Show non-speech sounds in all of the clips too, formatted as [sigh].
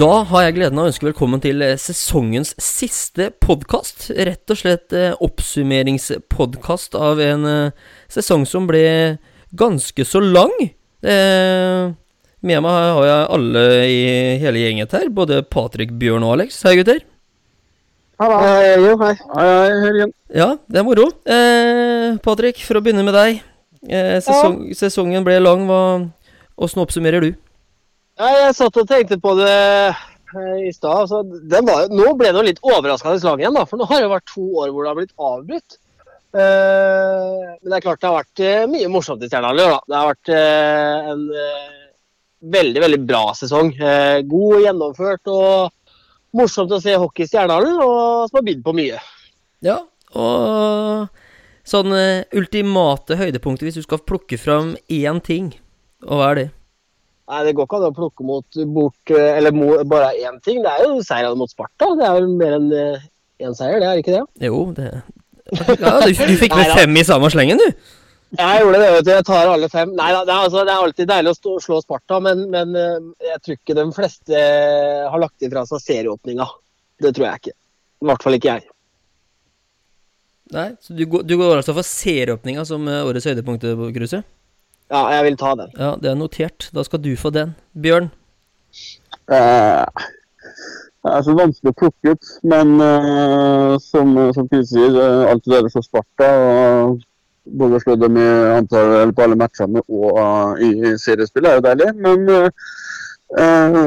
Da har jeg gleden av å ønske velkommen til eh, sesongens siste podkast. Rett og slett eh, oppsummeringspodkast av en eh, sesong som ble ganske så lang. Eh, med meg har jeg alle i hele gjenget her, både Patrick, Bjørn og Alex. Hei, gutter. Halla. Hei, jo, hei. Hei, hei, Jørgen. Ja, det er moro. Eh, Patrick, for å begynne med deg. Eh, sesong, Sesongen ble lang. Hva, Åssen oppsummerer du? Ja, jeg satt og tenkte på det eh, i stad. Altså, nå ble det jo litt overraskende lang igjen, da. For nå har det vært to år hvor det har blitt avbrutt. Uh, men det er klart det har vært uh, mye morsomt i Stjernehallen. Det har vært uh, en veldig, veldig bra sesong. God og gjennomført og morsomt å se hockey i Stjernehallen, og som har bydd på mye. Ja, og sånn ultimate høydepunktet, hvis du skal plukke fram én ting, og hva er det? Nei, Det går ikke an å plukke mot bort eh, eller mo, bare én ting. Det er jo seieren mot Sparta. Det er vel mer enn én seier, det er ikke det? Jo, det Ja, du, du fikk med fem i samme slengen, du. Jeg gjorde det, vet du. Jeg tar alle fem. Nei det, er altså, det er alltid deilig å stå, slå Sparta, men, men eh, jeg tror ikke de fleste har lagt ifra seg serieåpninga. Det tror jeg ikke. I hvert fall ikke jeg. Nei, så du, går- du går altså for serieåpninga som eh, årets høydepunkt på cruiset? Ja, jeg vil ta den. Ja, det er notert. Da skal du få den. Bjørn? Eh, det er så vanskelig å plukke ut, men uh, som, som sier, eh, alt det der for Sparta og både slå dem i antall, eller på alle matchene og uh, i seriespillet er jo deilig. Men eh, eh,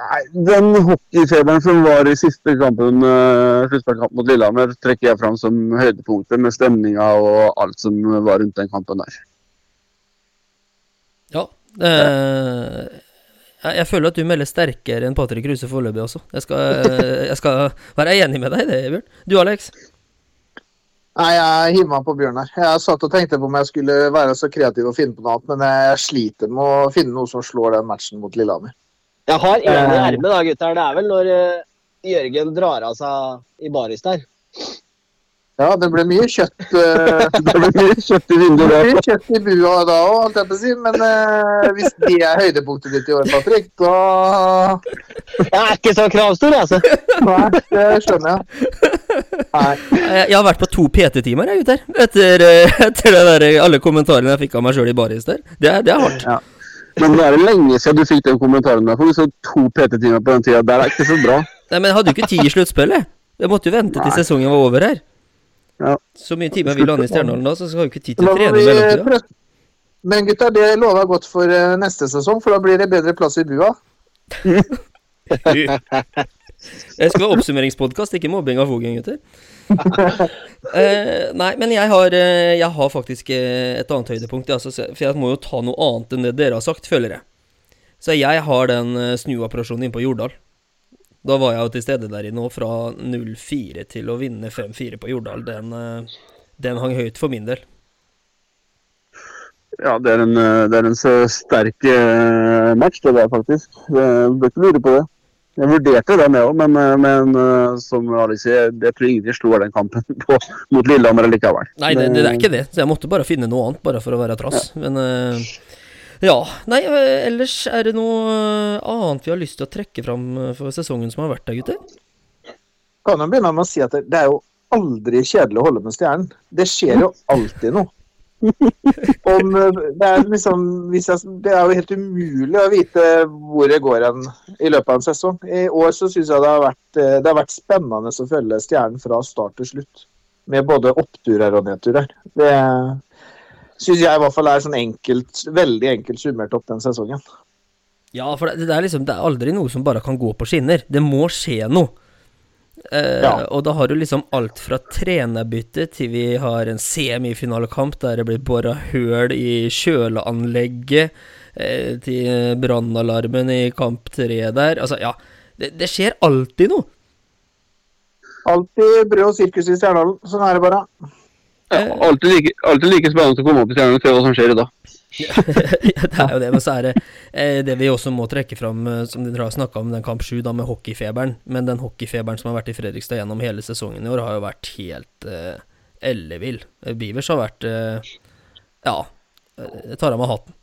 nei, den hockeyfeberen som var i siste kampen, uh, sluttspillkampen mot Lillehammer, trekker jeg fram som høydepunktet med stemninga og alt som var rundt den kampen der. Ja. Eh, jeg, føler at du melder sterkere enn Patrick Kruse foreløpig også. Jeg skal, [laughs] jeg skal være enig med deg i det, Bjørn. Du, Alex? Nei, jeg hiver meg på Bjørn her. Jeg satt og tenkte på om jeg skulle være så kreativ og finne på noe annet, men jeg sliter med å finne noe som slår den matchen mot Lillehammer. Jeg har én i Eh. ermet, da, gutter. Det er vel når eh, Jørgen drar av seg i baris der. Ja, det ble mye kjøtt. eh, [laughs] Det ble mye kjøtt i det vinduet. ble mye kjøtt i bua da òg, holdt jeg på å si. Men eh, hvis det er høydepunktet ditt i år, Patrick, da Jeg er ikke så kravstor, altså. Nei, det skjønner jeg. Nei. Jeg, har vært på to PT-timer, jeg, gutter. Etter, eh, etter det der, alle kommentarene jeg fikk av meg sjøl i baris der. Det, det er hardt. Ja. Men det er lenge siden du fikk den kommentaren der. For du så to PT-timer på den tida. Det er ikke så bra. Nei, men jeg hadde jo ikke tid i sluttspillet. Jeg måtte jo vente til Nei. sesongen var over her. Ja. Så mye timer vi lander i Stjernehallen da, så skal vi ikke tid til Da trene trening i mellomtida. Men gutter, det lover jeg godt for eh, neste sesong, for da blir det bedre plass i bua. [laughs] Jeg skal være oppsummeringspodkast, ikke mobbing av Fogen, gutter. uh, [laughs] nei, men jeg har, eh, jeg har faktisk et annet høydepunkt. ja, så for jeg må jo ta noe annet enn det dere har sagt, føler jeg. Så jeg har den snuoperasjonen inne på Jordal. Da var jeg jo til stede der inne, òg, fra 0-4 til å vinne 5-4 på Jordal, den, eh, den hang høyt for min del. Ja, det er en, eh, det er en så sterk eh, match, det der, faktisk. Du bør ikke lure på det. Jeg vurderte den, jeg òg, men, men som Alex sier, jeg tror ingen slår den kampen [laughs] på, mot Lillehammer likevel. Nei, det, det er ikke det, så jeg måtte bare finne noe annet, bare for å være trass. Men eh, ja. Nei, eh, ellers er det noe eh, annet vi har lyst til å trekke fram eh, for sesongen som har vært der, gutter? Kan jeg begynne med å si at det, er jo aldri kjedelig å holde med stjernen. Det skjer jo alltid noe. [laughs] Om, det, er liksom, jeg, det er jo helt umulig å vite hvor det går hen i løpet av en sesong. I år så syns jeg det har, vært, det har vært spennende å følge stjernen fra start til slutt. Med både oppturer og nedturer. Det syns jeg i hvert fall er sånn enkelt, veldig enkelt summert opp den sesongen. Ja, for det, det er liksom Det er aldri noe som bare kan gå på skinner. Det må skje noe. Eh, Ja. Og da har du liksom alt fra trenerbytte til vi har en semifinalekamp der det blir bora høl i kjøleanlegget, eh, til brannalarmen i kamp tre der. Altså, ja. Det, det skjer alltid noe. Alltid brød og sirkus i Stjernadalen. Sånn er det bare. Ja, alltid, like, alltid like spennende å komme opp i stjernen og se hva som skjer i dag. [laughs] ja, det er jo det, men så er det eh, det vi også må trekke fram, eh, som dere har snakka om, den kamp sju, med hockeyfeberen. Men den hockeyfeberen som har vært i Fredrikstad gjennom hele sesongen i år, har jo vært helt eh, ellevill. Eh, Beavers har vært eh, Ja, eh, jeg tar av meg hatten.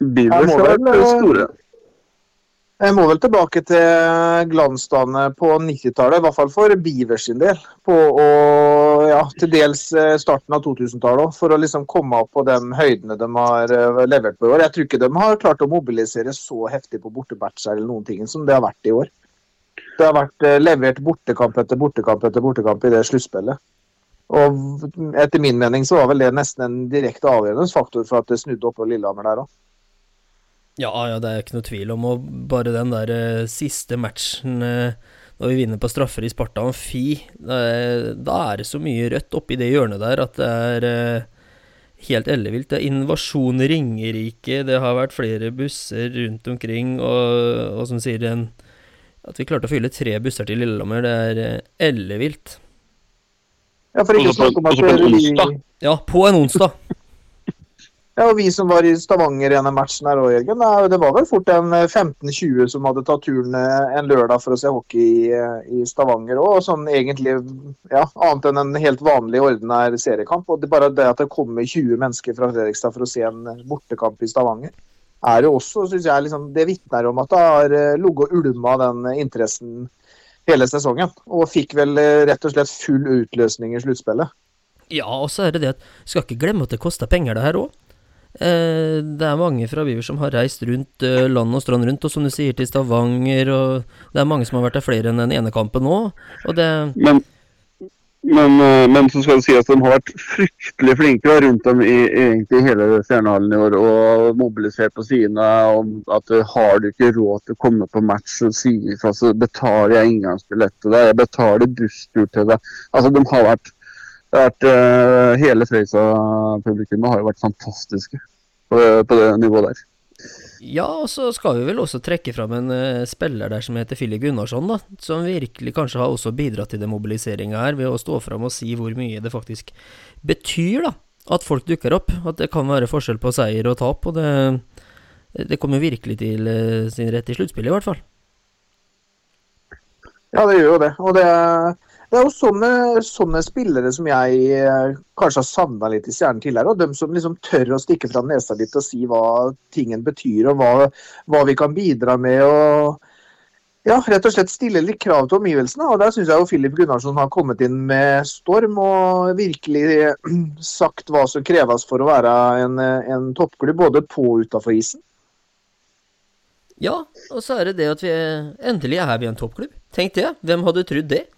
Beavers har vært eh, store. Jeg må vel tilbake til glansdagene på 90-tallet, i hvert fall for Beavers sin del. På, og ja, til dels eh, starten av 2000-tallet òg, for å liksom komme opp på de høydene de har eh, levert på i år. Jeg tror ikke de har klart å mobilisere så heftig på bortebatcher eller noen ting som det har vært i år. Det har vært eh, levert bortekamp etter bortekamp etter bortekamp i det sluttspillet. Og etter min mening så var vel det nesten en direkte avgjørende faktor for at det snudde opp på Lillehammer der òg. Ja, ja, det er ikke noe tvil om. Og bare den der uh, siste matchen uh, når vi vinner på straffer i Sparta Amfi, uh, da er det så mye rødt oppi det hjørnet der at det er helt ellevilt. Det er invasjon Ringerike, det har vært flere busser rundt omkring, og, og som sier en, at vi klarte å fylle tre busser til Lillehammer, det er ellevilt. Ja, for ikke å snakke om at vi... Ja, på en onsdag. Ja, og Vi som var i Stavanger denne matchen, her også, Jørgen, det var vel fort en 15-20 som hadde tatt turen eh, en lørdag for å se hockey i, eh, i Stavanger òg. Sånn egentlig ja, annet enn en helt vanlig ordinær seriekamp. og det Bare det at det kommer 20 mennesker fra Fredrikstad for å se en bortekamp i Stavanger, er jo også, synes jeg, liksom, det vitner om at det har eh, ligget og ulma den interessen hele sesongen. Og fikk vel rett og slett full utløsning i sluttspillet. Ja, og så er det det at skal ikke glemme at det koster penger, det her òg. Eh, det er mange fra Viver som har reist rundt eh, land og strand rundt, og som du sier, til Stavanger, og det er mange som har vært der flere enn den ene kampen nå, og det men, men, eh, men, så skal det si at de har vært fryktelig flinke rundt om i egentlig hele Stjernehallen i år og mobilisert på sidene om at har du ikke råd til å komme på match, så sier fra, så betaler jeg inngangsbillett til deg, jeg betaler busstur til deg. Altså, de har vært vært, uh, hele Fredrikstad-publikummet har jo vært fantastiske på, på, det nivået der. Ja, og så skal vi vel også trekke fram en uh, spiller der som heter Filip Gunnarsson, da, som virkelig kanskje har også bidratt til demobiliseringa her, ved å stå fram og si hvor mye det faktisk betyr, da, at folk dukker opp. At det kan være forskjell på seier og tap, og det, det kommer virkelig til uh, sin rett i sluttspillet, i hvert fall. Ja, det gjør jo det. Og det det er jo sånne, sånne spillere som jeg eh, kanskje har savna litt i Stjernen tidligere. Og de som liksom tør å stikke fra nesa litt og si hva tingen betyr, og hva, hva vi kan bidra med. og ja, rett og slett stille litt krav til omgivelsene. og Der syns jeg jo Filip Gunnarsson har kommet inn med storm og virkelig [clears throat] sagt hva som kreves for å være en, en toppklubb, både på og utafor isen. Ja, og så er det det at vi endelig er vi en toppklubb. Tenk det. Hvem hadde trodd det?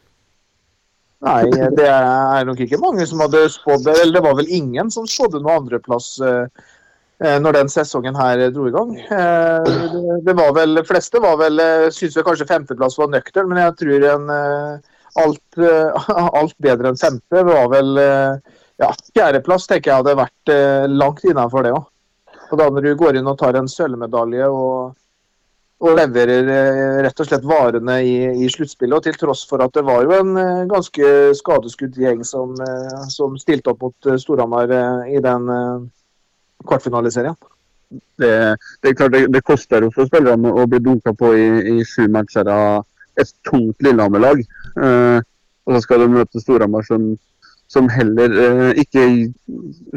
Nei, det er nok ikke mange som hadde spådd det. Eller det var vel ingen som spådde noe andreplass eh, eh, når den sesongen her dro i gang. Eh, det var vel, De fleste var vel, syns vel kanskje femteplass var nøktern, men jeg tror en, alt, [laughs] alt, bedre enn femte var vel ja, Fjerdeplass tenker jeg hadde vært langt innafor det òg. Og da når du går inn og tar en sølvmedalje og og leverer eh, rett og slett varene i, i sluttspillet. Og til tross for at det var jo en eh, ganske skadeskutt gjeng som, eh, som stilte opp mot Storhamar i den kvartfinaliserien. Det, det, er klart det, det koster jo for spillerne å bli dunka på i, i sju matcher av et tungt Lillehammer-lag. Eh, og så skal de møte Storhamar som som heller eh, ikke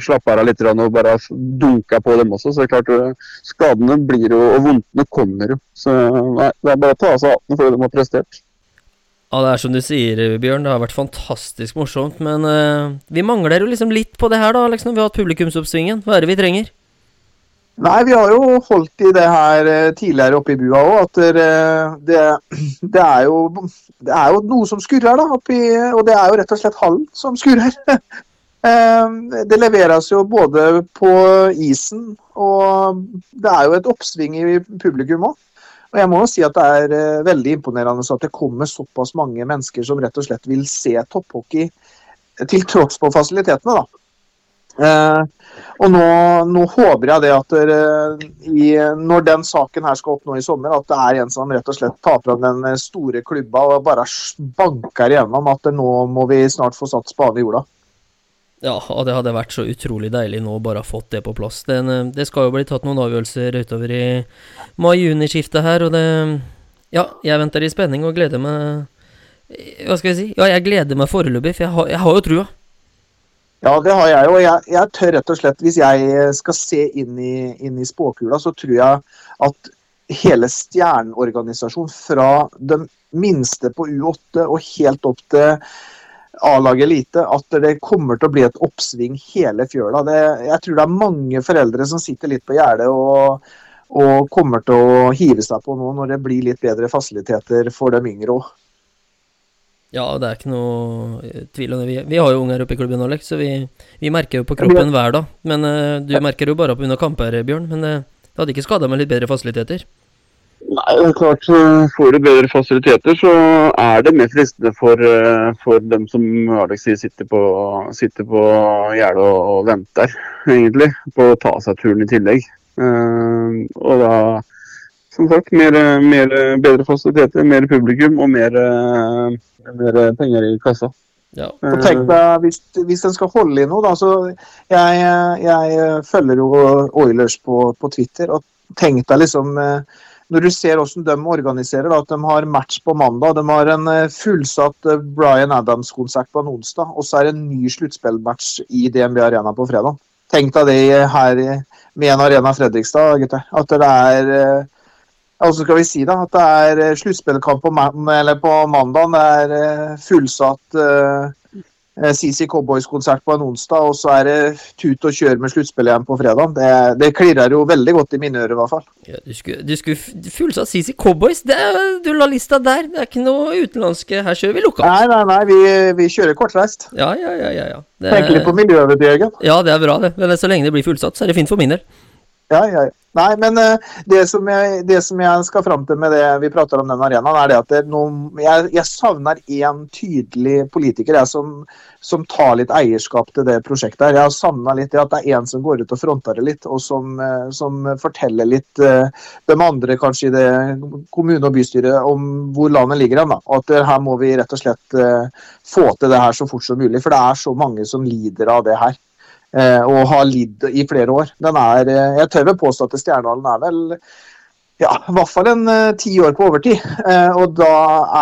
slapper av litt og bare dunker på dem også. Så det er klart, eh, skadene blir jo, og vondtene kommer jo. Så nei, det er bare å ta av seg hatten for det de har prestert. Ja, det er som du sier, Bjørn. Det har vært fantastisk morsomt. Men uh, vi mangler jo liksom litt på det her, da, Alex, når vi har hatt publikumsoppsvingen. Hva er det vi trenger? Nei, vi har jo holdt i det her eh, tidligere oppe i bua òg. At det, det, er jo, det, er jo, noe som skurrer, da. Oppi, og det er jo rett og slett hallen som skurrer. [laughs] Eh, det leveres jo både på isen, og det er jo et oppsving i publikum òg. Og jeg må jo si at det er eh, veldig imponerende at det kommer såpass mange mennesker som rett og slett vil se topphockey til tross for fasilitetene, da. Eh, og nå, nå, håper jeg det at dere, i, når den saken her skal opp nå i sommer, at det er en som rett og slett tar fram den store klubba og bare banker igjennom at nå må vi snart få satt spaden i jorda. Ja, og det hadde vært så utrolig deilig nå bare ha fått det på plass. Eh, det skal jo bli tatt noen avgjørelser utover i mai-juni-skiftet her, og det Ja, jeg venter i spenning og gleder meg Hva skal jeg si? Ja, jeg gleder meg foreløpig, for jeg har, jeg har jo trua. Ja, det har jeg. Og jeg, jeg, tør rett og slett, hvis jeg skal se inn i, inn i spåkula, så tror jeg at hele stjerneorganisasjonen fra den minste på U8 og helt opp til A-laget elite, at det kommer til å bli et oppsving hele fjøla. Det, jeg tror det er mange foreldre som sitter litt på gjerdet og, og kommer til å hive seg på nå når det blir litt bedre fasiliteter for de yngre òg. Ja, det er ikke noe eh, tvil om det. Vi, vi har jo unger oppe i klubben, Alex, så vi, vi merker jo på kroppen hver dag. Men uh, du merker jo bare pga. kamper, Bjørn. Men uh, det hadde ikke skada med litt bedre fasiliteter? Nei, det er klart Får du bedre fasiliteter, så er det mer fristende for, for dem som Alex sier sitter på, sitter på gjerdet og, og, venter, egentlig, på å ta seg turen i tillegg. Uh, og da som sagt, mer, mer, bedre fasiliteter, mer publikum og mer, mer penger i kassa. Ja. Og tenk deg, hvis, hvis den skal holde i noe, da så Jeg, jeg følger jo Oilers på, på, Twitter, og tenk deg liksom Når du ser hvordan de organiserer, da, at de har match på mandag, de har en fullsatt Bryan Adams-konsert på en onsdag, og så er det en ny sluttspillmatch i DNB Arena på fredag. Tenk deg det her med en Arena Fredrikstad, gutter. At det er altså skal vi si da, at det er sluttspillkamp på, på mandag. Det er fullsatt uh, CC Cowboys-konsert på en onsdag, og så er det tut og kjør med sluttspill igjen på fredag. Det, det klirrer jo veldig godt i mine ører, i hvert fall. Ja, du skulle, du skulle fullsatt CC Cowboys? Det er, du la lista der. Det er ikke noe utenlandske. Her kjører vi lokalt. Nei, nei, nei. Vi, vi kjører kortreist. Ja, ja, ja. ja, ja. Det, Tenker litt på miljøet, Jørgen. Ja, det er bra, det. Men så lenge det blir fullsatt, så er det fint for min del. Ja, ja. Nei, men uh, det, som jeg, det, som jeg, skal fram til med det vi prater om den arenaen, er det at det er noen, jeg, jeg, savner én tydelig politiker jeg, som, som, tar litt eierskap til det prosjektet. her. Jeg har savna litt det at det er én som går ut og fronter det litt, og som, uh, som forteller litt de andre kanskje i det kommune- og bystyret om hvor landet ligger hen. Og at her må vi rett og slett få til det her så fort som mulig. For det er så mange som lider av det her og har lidd i flere år. Den er, jeg tør vel påstå at Stjernehallen er vel ja, i hvert fall en ti uh, år på overtid. Uh, og da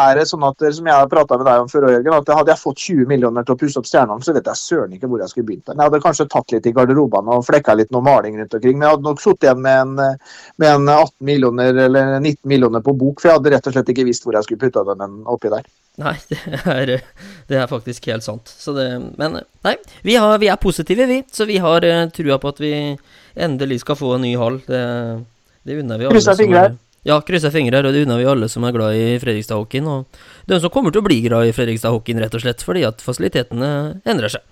er det sånn at, som jeg har prata med deg om før, Jørgen, at hadde jeg fått 20 millioner til å pusse opp Stjernehallen, så vet jeg søren ikke hvor jeg skulle begynt. Jeg hadde kanskje tatt litt i garderobene og flekka litt noe maling rundt omkring, men jeg hadde nok sittet igjen med en, med en, 18 millioner eller 19 millioner på bok, for jeg hadde rett og slett ikke visst hvor jeg skulle putta den oppi der. Nei, [laughs] det er, det er, faktisk helt sant. Det, men nei, vi, har, vi, er positive, vi. Så vi har trua på at vi endelig skal få en ny hall. Det, det unner vi alle. Krysser fingre. Ja, krysser fingre, og det unner vi alle som er glad i Fredrikstad-hockeyen. Og de som kommer til å bli glad i Fredrikstad-hockeyen, rett og slett fordi at fasilitetene endrer seg.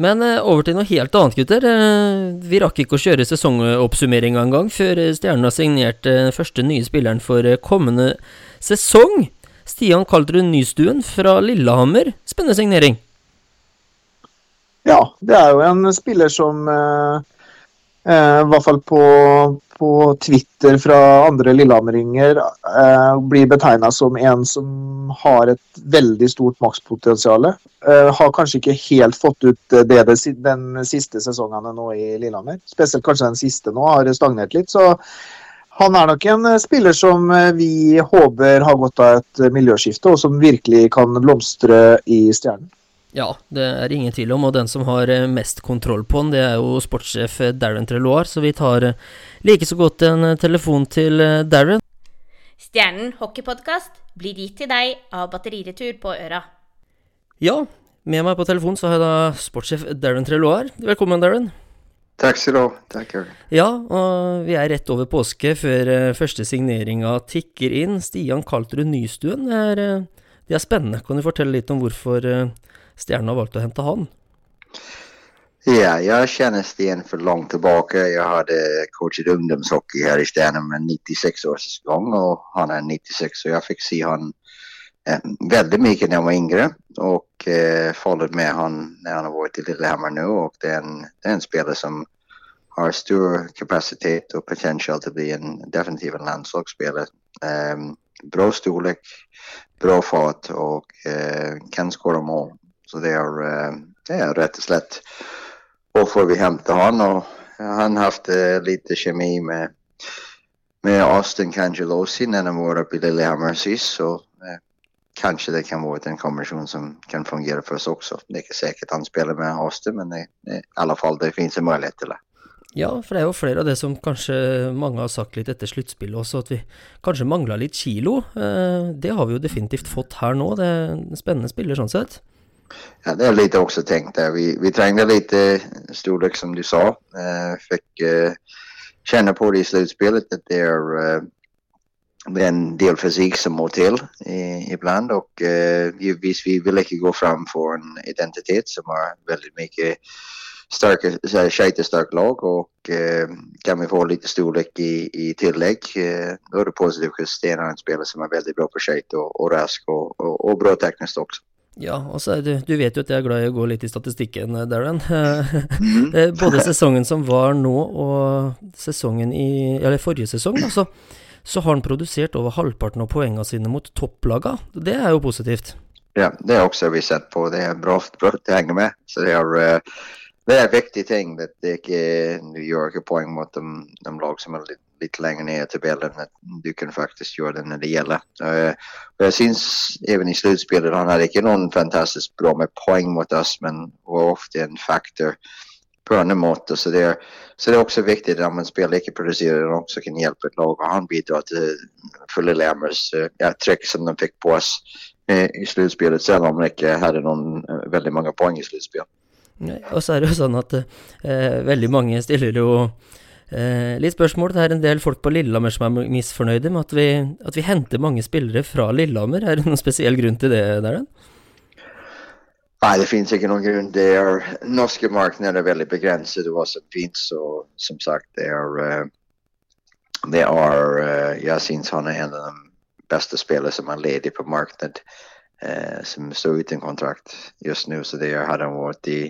Men uh, over til noe helt annet, gutter. Uh, vi rakk ikke å kjøre sesongoppsummering engang før Stjernen har signert den første nye spilleren for kommende sesong. Stian Kaldrud Nystuen fra Lillehammer. Spennende signering. Ja, det er jo en spiller som eh, eh, i hvert fall på, på, Twitter fra andre lillehammeringer eh, blir betegna som en som har et veldig stort makspotensial. Eh, har kanskje ikke helt fått ut det, det den siste sesongen nå i Lillehammer. Spesielt kanskje den siste nå har stagnert litt. så han er nok en spiller som vi håper har gått av et miljøskifte, og som virkelig kan blomstre i Stjernen. Ja, det er ingen tvil om, og den som har mest kontroll på den, det er jo sportssjef Darren Treloir, så vi tar like så godt en telefon til Darren. Stjernen hockeypodkast blir gitt til deg av Batteriretur på Øra. Ja, med meg på telefon så har jeg da sportssjef Darren Treloir. Velkommen, Darren. Takk skal du ha. Takk, Ja, og vi er rett over påske før første signeringa tikker inn. Stian Kaltrud Nystuen, det er, det er spennende. Kan du fortelle litt om hvorfor uh, Stjernen har valgt å hente han? Ja, jeg kjenner Sten for langt tilbake. Jeg hadde coachet ungdomshockey her i Stjernen med 96-årsgång, og han er 96, så jeg fikk si han eh, veldig mye da jeg var yngre Og eh, följt med han når han har vært i Lillehammer nå, og det er en, det er en spiller som har stor kapasitet og potensial potential å bli en definitiv landslagsspiller. Eh, bra storlek, bra fart og eh, kan skåre mål. Så det er, eh, det er rett og slett hvorfor vi hentet han. Og han har haft litt kjemi med med Austin Cangelosi når han var oppe i Lillehammer sist. Så kanskje det kan være en kombinasjon som kan fungere for oss også. Det er ikke sikkert han spiller med Austin, men det, det, i alle fall det finnes en mulighet til det. Ja, for det er jo flere av det som kanskje mange har sagt litt etter sluttspillet også, at vi kanskje mangla litt kilo. Eh, det har vi jo definitivt fått her nå. Det er en spennende spiller sånn sett. Ja, det är lite också tänkt där. Vi, vi trängde lite storlek som du sa. Eh, fick eh, känna på det i slutspelet att det är, eh, en del fysik som må till i, ibland och eh, givetvis vi vill inte gå fram för en identitet som har väldigt mycket starka, skejtestark lag och eh, kan vi få lite storlek i, i tillägg eh, då är det positivt för Sten har en spelare som är väldigt bra på skejt och, och rask och, och, och bra tekniskt också. Ja, og så er du, du vet jo at jeg er glad i å gå litt i statistikken, eh, Darren. [laughs] Eh, Både sesongen som var nå og sesongen i Eller forrige sesong, altså. så, har han produsert over halvparten av poengene sine mot topplaga. Det er jo positivt. Ja, det har også vi sett på. Det er bra, bra att hänga med. Så det är, eh, det er en viktig ting at det er ikke New inte poäng mot de, de lag som er lite, lite längre ner i tabellen. Att du kan faktiskt göra det när det gäller. Eh, jeg syns även i slutspelet, han hade inte någon fantastiskt bra med poäng mot oss, men var ofta en faktor på andra mått. Så det, är, så det är också viktigt att man spelar ikke produserer och också kan hjälpa ett lag och han bidrar till Fulle Lillehammers eh, ja, trick som de fick på oss eh, i slutspelet, selv om de ikke hadde noen veldig mange poeng i sluttspillet. Og så er det jo sånn at eh, veldig mange stiller jo eh, litt spørsmål. Det er en del folk på Lillehammer som er misfornøyde med at vi, at vi henter mange spillere fra Lillehammer. Er det noen spesiell grunn til det, Darren? Nei, det finnes ikke noen grunn. Det er, norske markedet er veldig begrenset hva som finnes, og som sagt, det er, eh, det er eh, Jeg synes han er en av de beste spillere som er ledig på markedet, eh, som står uten kontrakt just nå. Så det hadde han vært i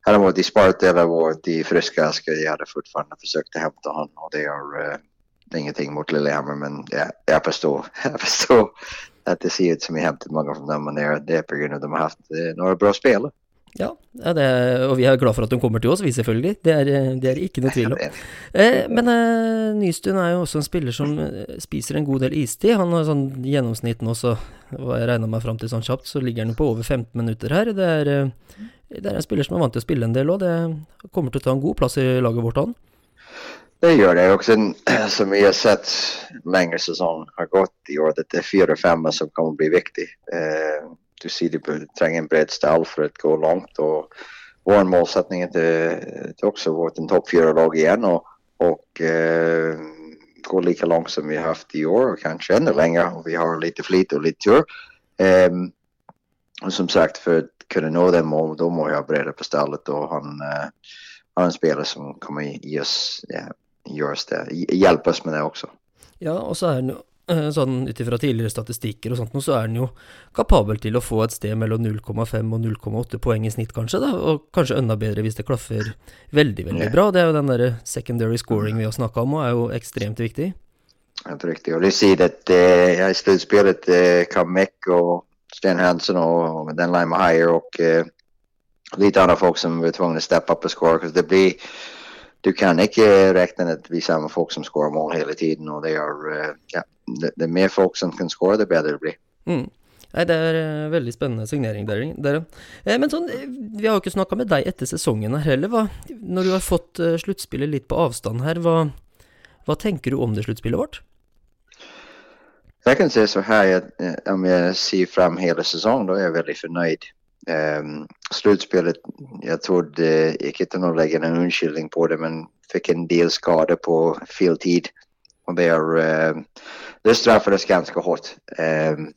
hade han varit i Sparta eller i friska Friskaska, jag hade fortfarande försökt att hämta honom. Och det är, eh, det är ingenting mot Lillehammer, men jag, jag förstår. [laughs] Jag förstår att det ser ut som jag hämtat många från dem, men det är, på grund av att de har haft eh, några bra spelare. Ja, ja det og vi er glad for at de kommer til oss, vi selvfølgelig. Det er, eh, det er ikke noe tvil om. Eh, men eh, Nystuen er jo også en spiller som spiser en god del istid. Han har sånn gjennomsnitt nå, så hva jeg regna meg fram til sånn kjapt, så ligger han på over 15 minutter her. Det er, eh, det er en spiller som er vant til å spille en del òg. Det kommer til å ta en god plass i laget vårt, han. Det gjør det Og [clears throat] som vi har sett längre säsong har gått i år, at det er fire-fem som kommer att bli viktig. Eh, du sier du trenger en bred stall for å gå langt. og vår målsetning er det også å være topp fire-lag igjen. og, og eh, gå like langt som vi har hatt i år og kanskje enda lenger. vi har litt flit og litt tur. Eh, og som sagt, för att kunna nå det målet, då må jag bredda på stallet och han eh, har en spelare som kommer ge oss, ja, oss det, hj- hjälpa oss med det också. Ja, og så er han eh, sånn ut ifra tidligere statistikker og sånt, så er han jo kapabel til å få et sted mellom 0,5 og 0,8 poeng i snitt, kanskje, da, og kanskje enda bedre hvis det klaffer veldig, veldig bra. Det er jo den derre secondary scoring vi har snakka om, og er jo ekstremt viktig. Helt riktig. Og du sier at eh, ja, i slutspelet eh, kom og och Sten Hansen och, den Lime Higher och eh, lite andra folk som var tvungna att steppa upp och score. det du kan inte räkna med att vi samme folk som skårer mål hela tiden och det är, eh, ja, det, det mer folk som kan skåre, det bättre det blir. Mm. Nei, det er eh, veldig spennende signering, der. Darren. Eh, men sånn, eh, vi har jo ikke snakka med deg etter sesongen her heller. Hva, når du har fått sluttspillet litt på avstand her, hva, hva tenker du om det sluttspillet vårt? Jag kan säga så här, att, eh, om jag ser fram hela säsongen då är jag väldigt förnöjd. Um, slutspelet, jag trodde, ikke inte å lägga en unnskyldning på det, men fick en del skador på fel tid. Och det, är, eh, det straffades ganska hårt. Um,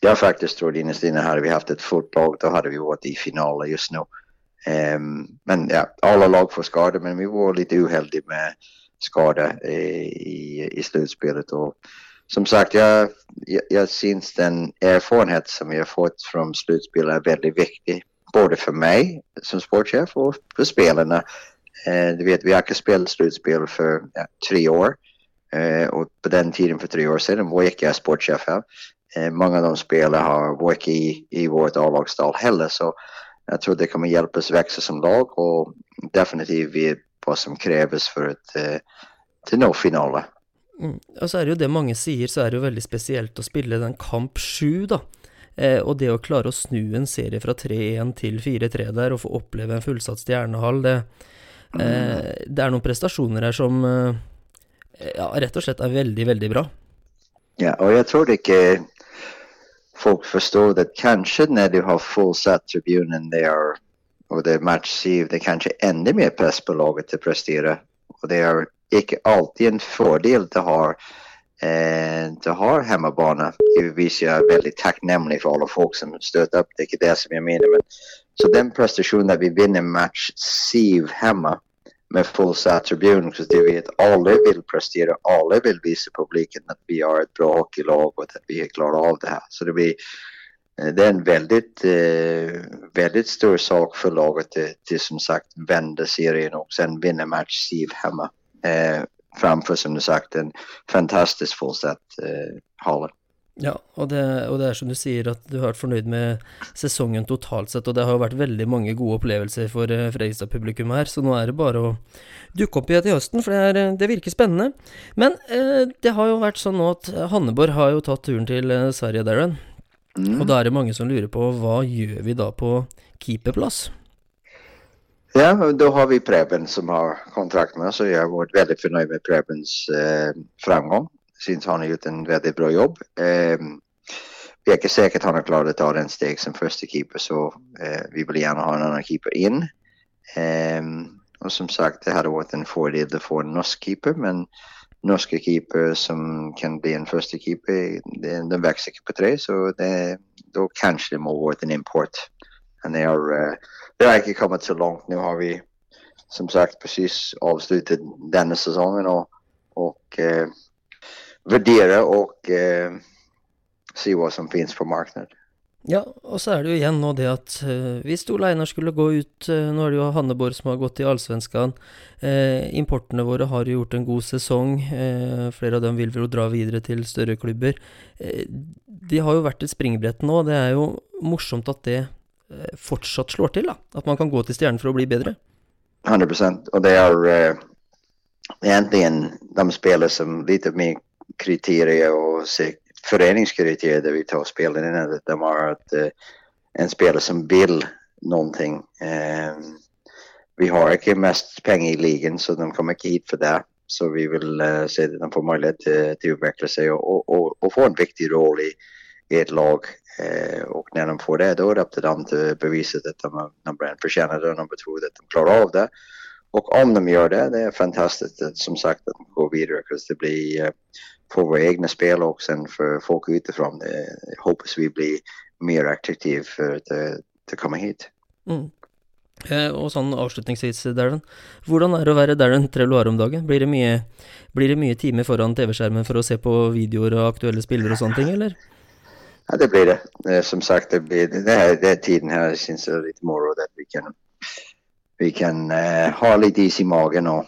jag faktiskt trodde innerst inne hade vi haft ett fullt lag, då hade vi varit i finalen just nu. Um, men ja, alla lag får skador, men vi var lite uheldige med skader i, i, i slutspelet. Och som sagt, jeg, jeg, jeg syns den erfarenhet som vi har fått fra sluttspillet, er veldig viktig. Både for meg som sportchef og for spillerne. Eh, du vet, vi har ikke spilt sluttspill for ja, tre år. Eh, og på den tiden for tre år siden var jeg inte sportchef her. Eh, mange av de spillerne har ikke i, i vårt A-lagsdal heller. Så jeg tror det kommer hjelpe oss vokse som lag og definitivt vet hva som kreves for å eh, nå finalen. Mm. Og så er det jo det mange sier, så er det jo veldig spesielt å spille den kamp sju, da. Eh, og det å klare å snu en serie fra 3-1 til 4-3 der, og få oppleve en fullsatt stjernehall, det, Eh, det er noen prestasjoner her som eh, ja, rett og slett er veldig, veldig bra. Ja, og jeg tror ikke folk forstår det kanskje når du har fullsatt tribunen der, og det er match 7, det er kanskje enda mer press på laget til å prestere. Og det er ikke alltid en fordel å ha eh, ha hjemmebane. Jeg er veldig takknemlig for alle folk som støtter opp, det er ikke det som jeg mener. Men, så den prestasjonen at vi vinner match siv hjemme med fullsatt tribune, for det vet alle vil prestere, alle vil vise publiken at vi har et bra hockeylag og at vi klarer av det her. Så det blir eh, det er en veldig, eh, veldig stor sak for laget til, til som sagt vende serien og sen vinne match siv hemma. Eh, framför som du sagt en fantastisk fullsatt eh, hale. Ja, og det, og det er som du sier, at du har vært fornøyd med sesongen totalt sett, og det har jo vært veldig mange gode opplevelser for eh, Fredrikstad-publikum her, så nå er det bare å dukke opp igjen til høsten, for det, er, eh, det virker spennende. Men eh, det har jo vært sånn nå at Hanneborg har jo tatt turen til eh, Sverige, Darren, Mm. og da er det mange som lurer på hva gjør vi da på keeperplass? Ja, da har vi Preben som har kontrakt med oss, og jeg har vært veldig fornøyd med Prebens eh, framgang. Syns han har gjort en veldig bra jobb. Eh, vi er ikke sikkert han har klart å ta den steg som første keeper, så eh, vi vil gjerne ha en annen keeper inn. Eh, og som sagt, det hadde vært en fordel å få en norsk keeper, men norske keeper som kan bli en første keeper, de vokser ikke på tre, så da kanskje det må vært en import. Men det har, eh, det har ikke kommet så langt. Nå har vi som sagt precis avsluttet denne sesongen og, og eh, värdera og eh, se hva som finnes på marknaden. Ja, og så er det jo igjen nå det at uh, hvis Ole Einar skulle gå ut uh, Nå er det jo Hanneborg som har gått i Allsvenskan. Uh, importene våre har jo gjort en god sesong. Flere av dem vil vel jo dra videre til større klubber. De har jo vært et springbrett nå. Det er jo morsomt at det fortsatt slår til, da. At man kan gå til Stjernen for å bli bedre. 100% och det er uh, egentligen de spillene som litt mer kriterier og foreningskriterier föreningskriterier vi tar spelare inn, att De har at uh, en spiller som vil någonting. Eh, vi har ikke mest penger i ligaen, så de kommer ikke hit for det. Så vi vil uh, se at de får mulighet til, til å utvikle seg og, og, og, og få en viktig roll i, i et lag. Eh, och när de får det, då är det upp till dem att bevisa att de, nummer en förtjänar det och de två att de klarar av det. Och om de gör det, det är fantastiskt som sagt att de går vidare. För det blir eh, för våra egna spel och sen för folk utifrån. Det hoppas vi blir mer attraktiv för att, eh, att komma hit. Mm. Og sånn avslutningsvis, Darren. Hvordan er det å være Darren Treloar om dagen? Blir det mye, blir det mye timer foran TV-skjermen for å se på videoer og aktuelle spillere og sånne ting, eller? Ja, det blir det. Eh, Som sagt, det, blir, det, här, det er tiden här syns det litt moro. at vi kan, vi kan eh, ha litt is i magen og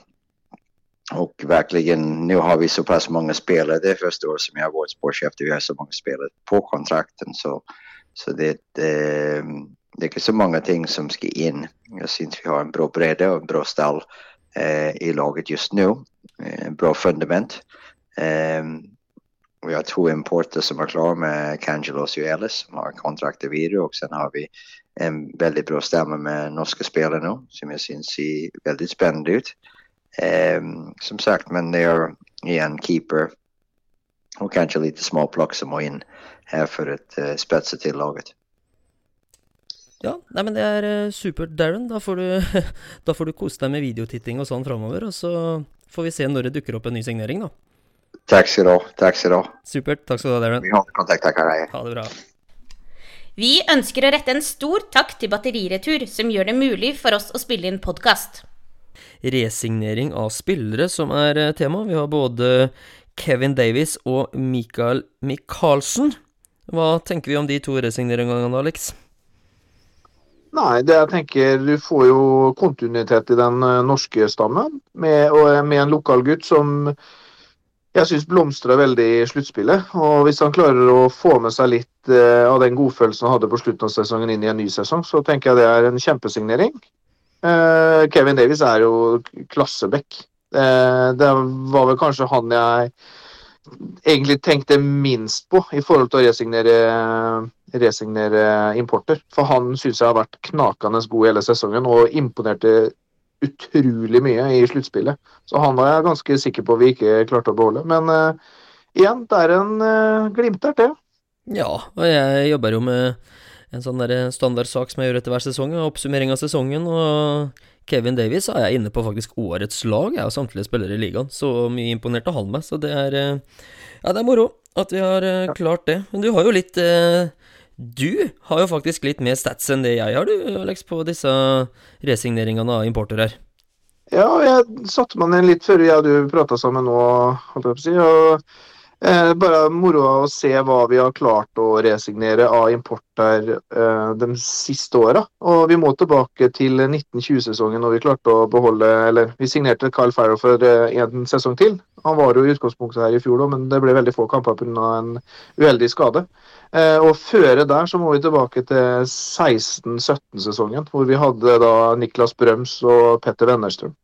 og verkligen, nå har vi såpass mange spillere. Det er første året som jeg har vært sportssjef. vi har så mange spillere på kontrakten. Så, så det, det, det er ikke så mange ting som skal inn. Jeg syns vi har en bra bredde og en bra stall eh, i laget just nå. Eh, bra fundament. Eh, vi har två importer som är klara med Cangelos och Ellis som har kontrakt vidare och sen har vi en väldigt bra stämma med norska spelare nu som jag syns ser väldigt spännande ut. Um, som sagt, men det är igen keeper och kanske lite småplock som må in här för att uh, spetsa till laget. Ja, nei, men det er uh, supert, Darren. Da får, du, [laughs] da får du kose deg med videotitting og sånn framover, og så får vi se når det dukker opp en ny signering, da. Tack skal du ha, Takk skal du ha. Supert. Takk skal du ha, Darren. Vi har kontakt, tack Harry. Ha det bra. Vi ønsker å rette en stor takk til Batteriretur, som gjør det mulig for oss å spille inn podkast. Resignering av spillere som er eh, tema. Vi har både Kevin Davies og Mikael Michaelsen. Hva tenker vi om de to resigneringene, Alex? Nei, det jeg tenker du får jo kontinuitet i den eh, norske stammen. Med, eh, med en lokal gutt som jeg syns blomstrer veldig i sluttspillet. Og hvis han klarer å få med seg litt eh, av den godfølelsen han hadde på slutten av sesongen inn i en ny sesong, så tenker jeg det er en kjempesignering. Eh, Kevin Davies er jo klasseback. Eh, det var vel kanskje han jeg egentlig tenkte minst på i forhold til å resignere, resignere importer. For han syns jeg har vært knakende god hele sesongen og imponerte utrolig mye i sluttspillet. Så han var jeg ganske sikker på vi ikke klarte å beholde. Men uh, igjen, det er en uh, glimter til. Ja, og jeg jobber jo med en sånn der standardsak som jeg gjør etter hver sesong, oppsummering av sesongen. og Kevin Davies er jeg inne på faktisk årets lag, jeg og samtlige spillere i ligaen. Så mye imponerte han meg, så det er Ja, det er moro at vi har klart det. Men du har jo litt du har jo faktisk litt mer stats enn det jeg har, du, Alex, på disse resigneringene av importer her. Ja, jeg satte meg ned litt før jeg og du prata sammen nå, holdt jeg på å si. og Eh, bare moro å se hva vi har klart å resignere av import der eh, de siste åra. Og vi må tilbake til 1920-sesongen når vi klarte å beholde Eller vi signerte Kyle Farrow for eh, en sesong til. Han var jo i utgangspunktet her i fjor, men det ble veldig få kamper pga. en uheldig skade. Eh, og før der så må vi tilbake til 16-17-sesongen, hvor vi hadde da Niklas Brøms og Petter Wennerstrøm.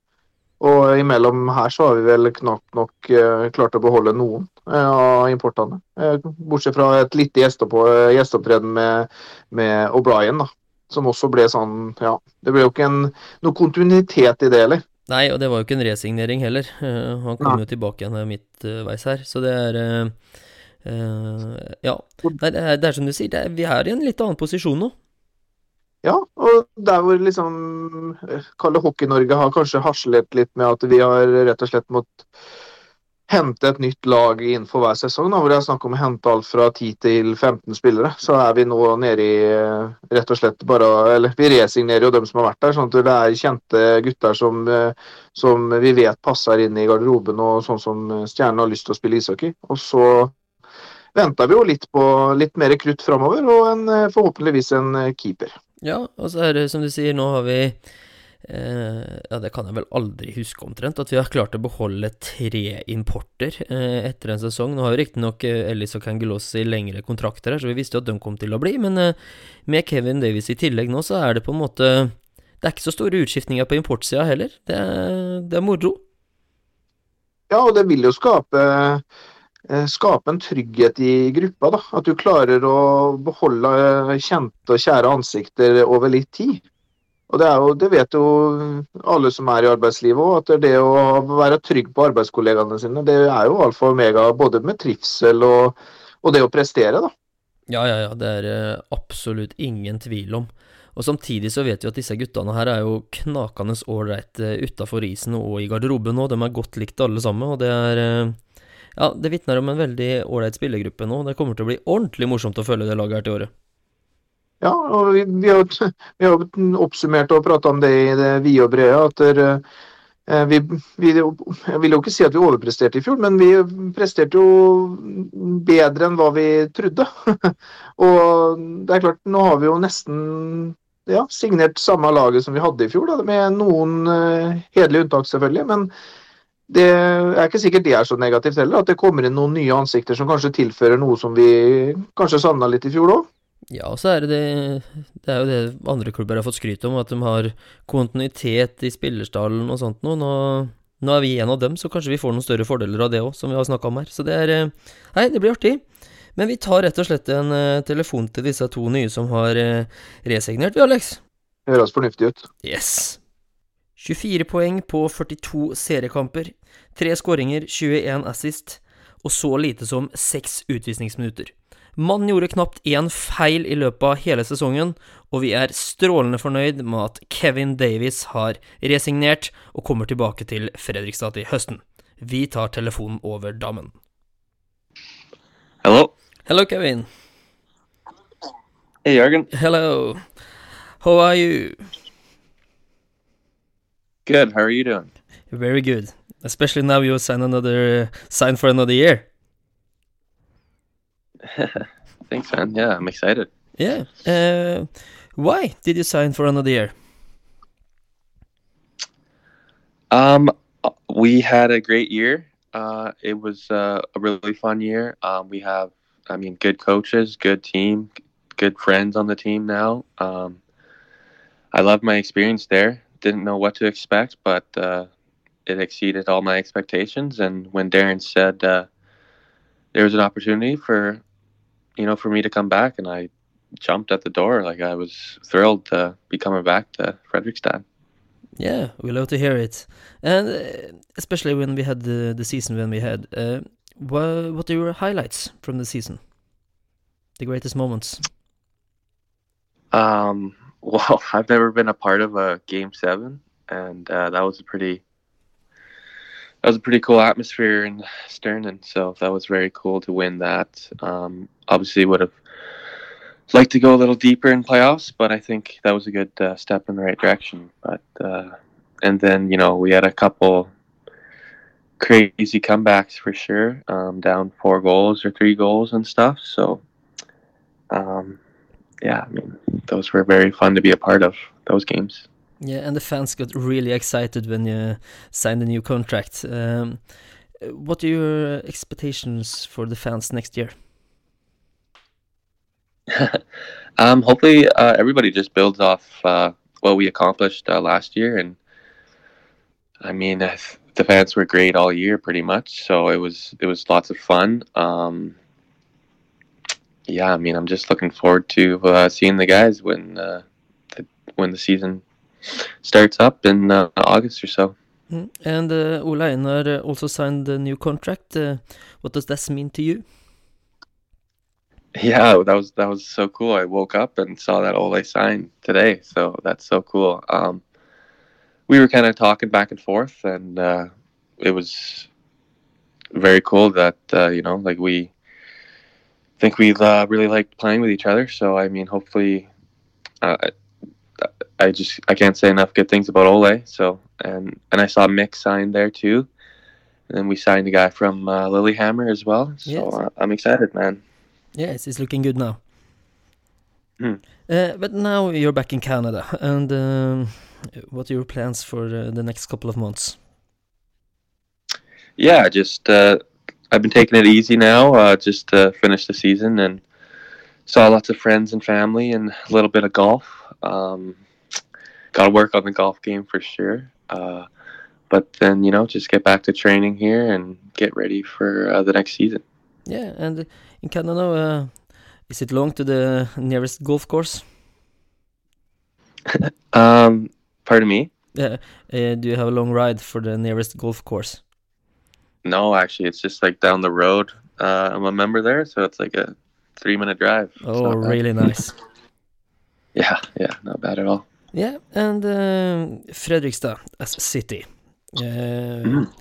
Og imellom her så har vi vel knapt nok uh, klart å beholde noen uh, av importene. Uh, bortsett fra et lite gjesteopptreden med, med O'Brien, da. Som også ble sånn Ja, det ble jo ikke en, noe kontinuitet i det heller. Nei, og det var jo ikke en resignering heller. han kom Nei. jo tilbake igjen midtveis her, så det er Ja. Det, er, det, er, som du sier, er, vi er i en litt annen posisjon nå. Ja, og der hvor liksom eh, Kalle Hockey-Norge har kanskje haslet litt med at vi har rett og slett måttet hente et nytt lag innenfor hver sesong, da, hvor det er snakk om å hente alt fra 10 til 15 spillere, så er vi nå nede i eh, rett og slett bare Eller vi resignerer jo dem som har vært der, sånn at det er kjente gutter som, eh, som vi vet passer inn i garderoben, og sånn som Stjernen har lyst til å spille ishockey. Og så venter vi jo litt på litt mer krutt framover, og en, forhåpentligvis en keeper. Ja, og så er det som du sier, nå har vi eh, Ja, det kan jeg vel aldri huske omtrent, at vi har klart å beholde tre importer eh, etter en sesong. Nå har jo riktignok eh, Ellis og Kangelossi lengre kontrakter her, så vi visste jo at de kom til å bli, men eh, med Kevin Davies i tillegg nå, så er det på en måte Det er ikke så store utskiftninger på importsida heller. Det er, det er moro. Ja, og det vil jo skape skape en trygghet i gruppa. Da. At du klarer å beholde eh, kjente og kjære ansikter over litt tid. Og det, jo, det vet jo alle som er i arbeidslivet òg, at det å være trygg på arbeidskollegaene sine, det er jo alfa og omega både med trivsel og, og det å prestere, da. Ja, ja, ja. Det er eh, absolutt ingen tvil om. Og Samtidig så vet vi at disse guttene her er jo knakende ålreit utafor isen og i garderoben nå. De er godt likt alle sammen, og det er ja, det vitner om en veldig ålreit spillergruppe nå. Det kommer til å bli ordentlig morsomt å følge det laget her til året. Ja, og vi, vi har, vi har oppsummert og prata om det i det vide og brede. at der, eh, vi, vi, Jeg vil jo ikke si at vi overpresterte i fjor, men vi presterte jo bedre enn hva vi trodde. [laughs] og det er klart, nå har vi jo nesten ja, signert samme laget som vi hadde i fjor, da, med noen uh, hederlige unntak, selvfølgelig. men det er ikke sikkert det er så negativt heller, at det kommer inn noen nye ansikter som kanskje tilfører noe som vi kanskje savna litt i fjor òg. Ja, og så er det det Det er jo det andre klubber har fått skryt om, at de har kontinuitet i spillerstallen og sånt noe. Nå, nå, er vi en av dem, så kanskje vi får noen større fordeler av det òg, som vi har snakka om her. Så det er eh, Nei, det blir artig. Men vi tar rett og slett en uh, telefon til disse to nye som har uh, resignert, vi, Alex. Høres fornuftig ut. Yes. 24 poeng på 42 seriekamper, 3 skåringer, 21 assist, og så lite som 6 utvisningsminutter. Mannen gjorde knapt én feil i løpet av hele sesongen, og vi er strålende fornøyd med at Kevin Davies har resignert og kommer tilbake til Fredrikstad til høsten. Vi tar telefonen over dammen. Hello. Hello, Kevin. Hey, Jørgen. Hello. How are you? Good. How are you doing? Very good. Especially now you sign another sign for another year. [laughs] Thanks, man. Yeah, I'm excited. Yeah. Uh, why did you sign for another year? Um, we had a great year. Uh, it was uh, a really fun year. Um, we have, I mean, good coaches, good team, good friends on the team now. Um, I love my experience there didn't know what to expect, but uh, it exceeded all my expectations. And when Darren said uh, there was an opportunity for, you know, for me to come back, and I jumped at the door, like I was thrilled to be coming back to Fredrikstad. Yeah, we love to hear it, and uh, especially when we had the, the season when we had. Uh, what what are your highlights from the season? The greatest moments. Um, well, [laughs] I've never been a part of a game seven, and uh, that was a pretty that was a pretty cool atmosphere in Sternen. So that was very cool to win that. Um, obviously, would have liked to go a little deeper in playoffs, but I think that was a good uh, step in the right direction. But uh, and then you know we had a couple crazy comebacks for sure, um, down four goals or three goals and stuff. So. Um, yeah, I mean, those were very fun to be a part of those games. Yeah, and the fans got really excited when you signed the new contract. Um, what are your expectations for the fans next year? [laughs] um, hopefully, uh, everybody just builds off uh, what we accomplished uh, last year, and I mean, the fans were great all year, pretty much. So it was it was lots of fun. Um, yeah, I mean, I'm just looking forward to uh, seeing the guys when uh, the, when the season starts up in uh, August or so. Mm. And uh, Ole Einar also signed a new contract. Uh, what does this mean to you? [laughs] Yeah, that was that was so cool. I woke up and saw that Ole signed today, so that's so cool. Um, we were kind of talking back and forth, and uh, it was very cool that uh, you know, like we think we uh, really liked playing with each other. So I mean, hopefully, uh, I just I can't say enough good things about Ole. So and and I saw Mick signed there too, and then we signed a guy from uh, Lilyhammer as well. So Yes. uh, I'm excited, man. Yes, it's looking good now. Hmm. Uh, but now you're back in Canada, and um, what are your plans for uh, the next couple of months? Yeah, just uh, I've been taking it easy now, uh, just to finish the season and saw lots of friends and family and a little bit of golf. Um, Got to work on the golf game for sure. Uh, but then you know, just get back to training here and get ready for uh, the next season. Yeah, and in Canada, uh, is it long to the nearest golf course? [laughs] Um, pardon me. Yeah, uh, do you have a long ride for the nearest golf course? No, actually, it's just like down the road. Uh, I'm a member there, so it's like a three-minute drive. Oh, bad. really nice. [laughs] Yeah, yeah, not bad at all. Yeah, and um, Fredrikstad as a city. Uh, Mm.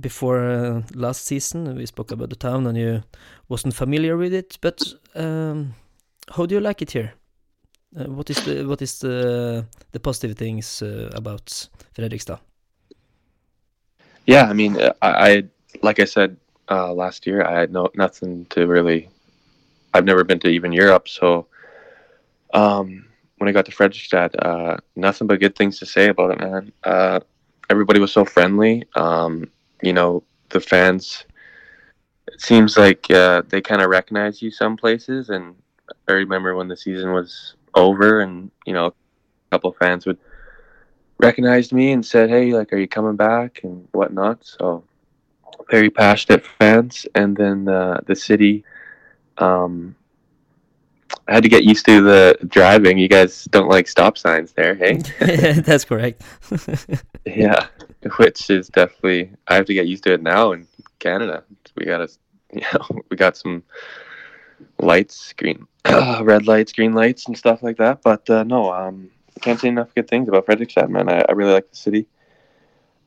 Before uh, last season, we spoke about the town, and you wasn't familiar with it. But um, how do you like it here? Uh, what is the what is the the positive things uh, about Fredrikstad? Yeah, I mean, uh, I, I like I said uh, last year, I had no nothing to really. I've never been to even Europe, so um, when I got to Fredrikstad, uh, nothing but good things to say about it, man. Uh, everybody was so friendly. Um, you know, the fans. It seems like uh, they kind of recognize you some places, and I remember when the season was over, and you know, a couple of fans would recognized me and said, "Hey, like, are you coming back?" and whatnot. So very passionate fans, and then uh, the city. Um, I had to get used to the driving. You guys don't like stop signs there, hey? [laughs] That's correct. [laughs] yeah, which is definitely I have to get used to it now in Canada. We got to, [laughs] you know, we got some lights, green, [clears throat] red lights, green lights, and stuff like that. But uh, no, um, can't say enough good things about Fredrikstad, man. I, I really like the city.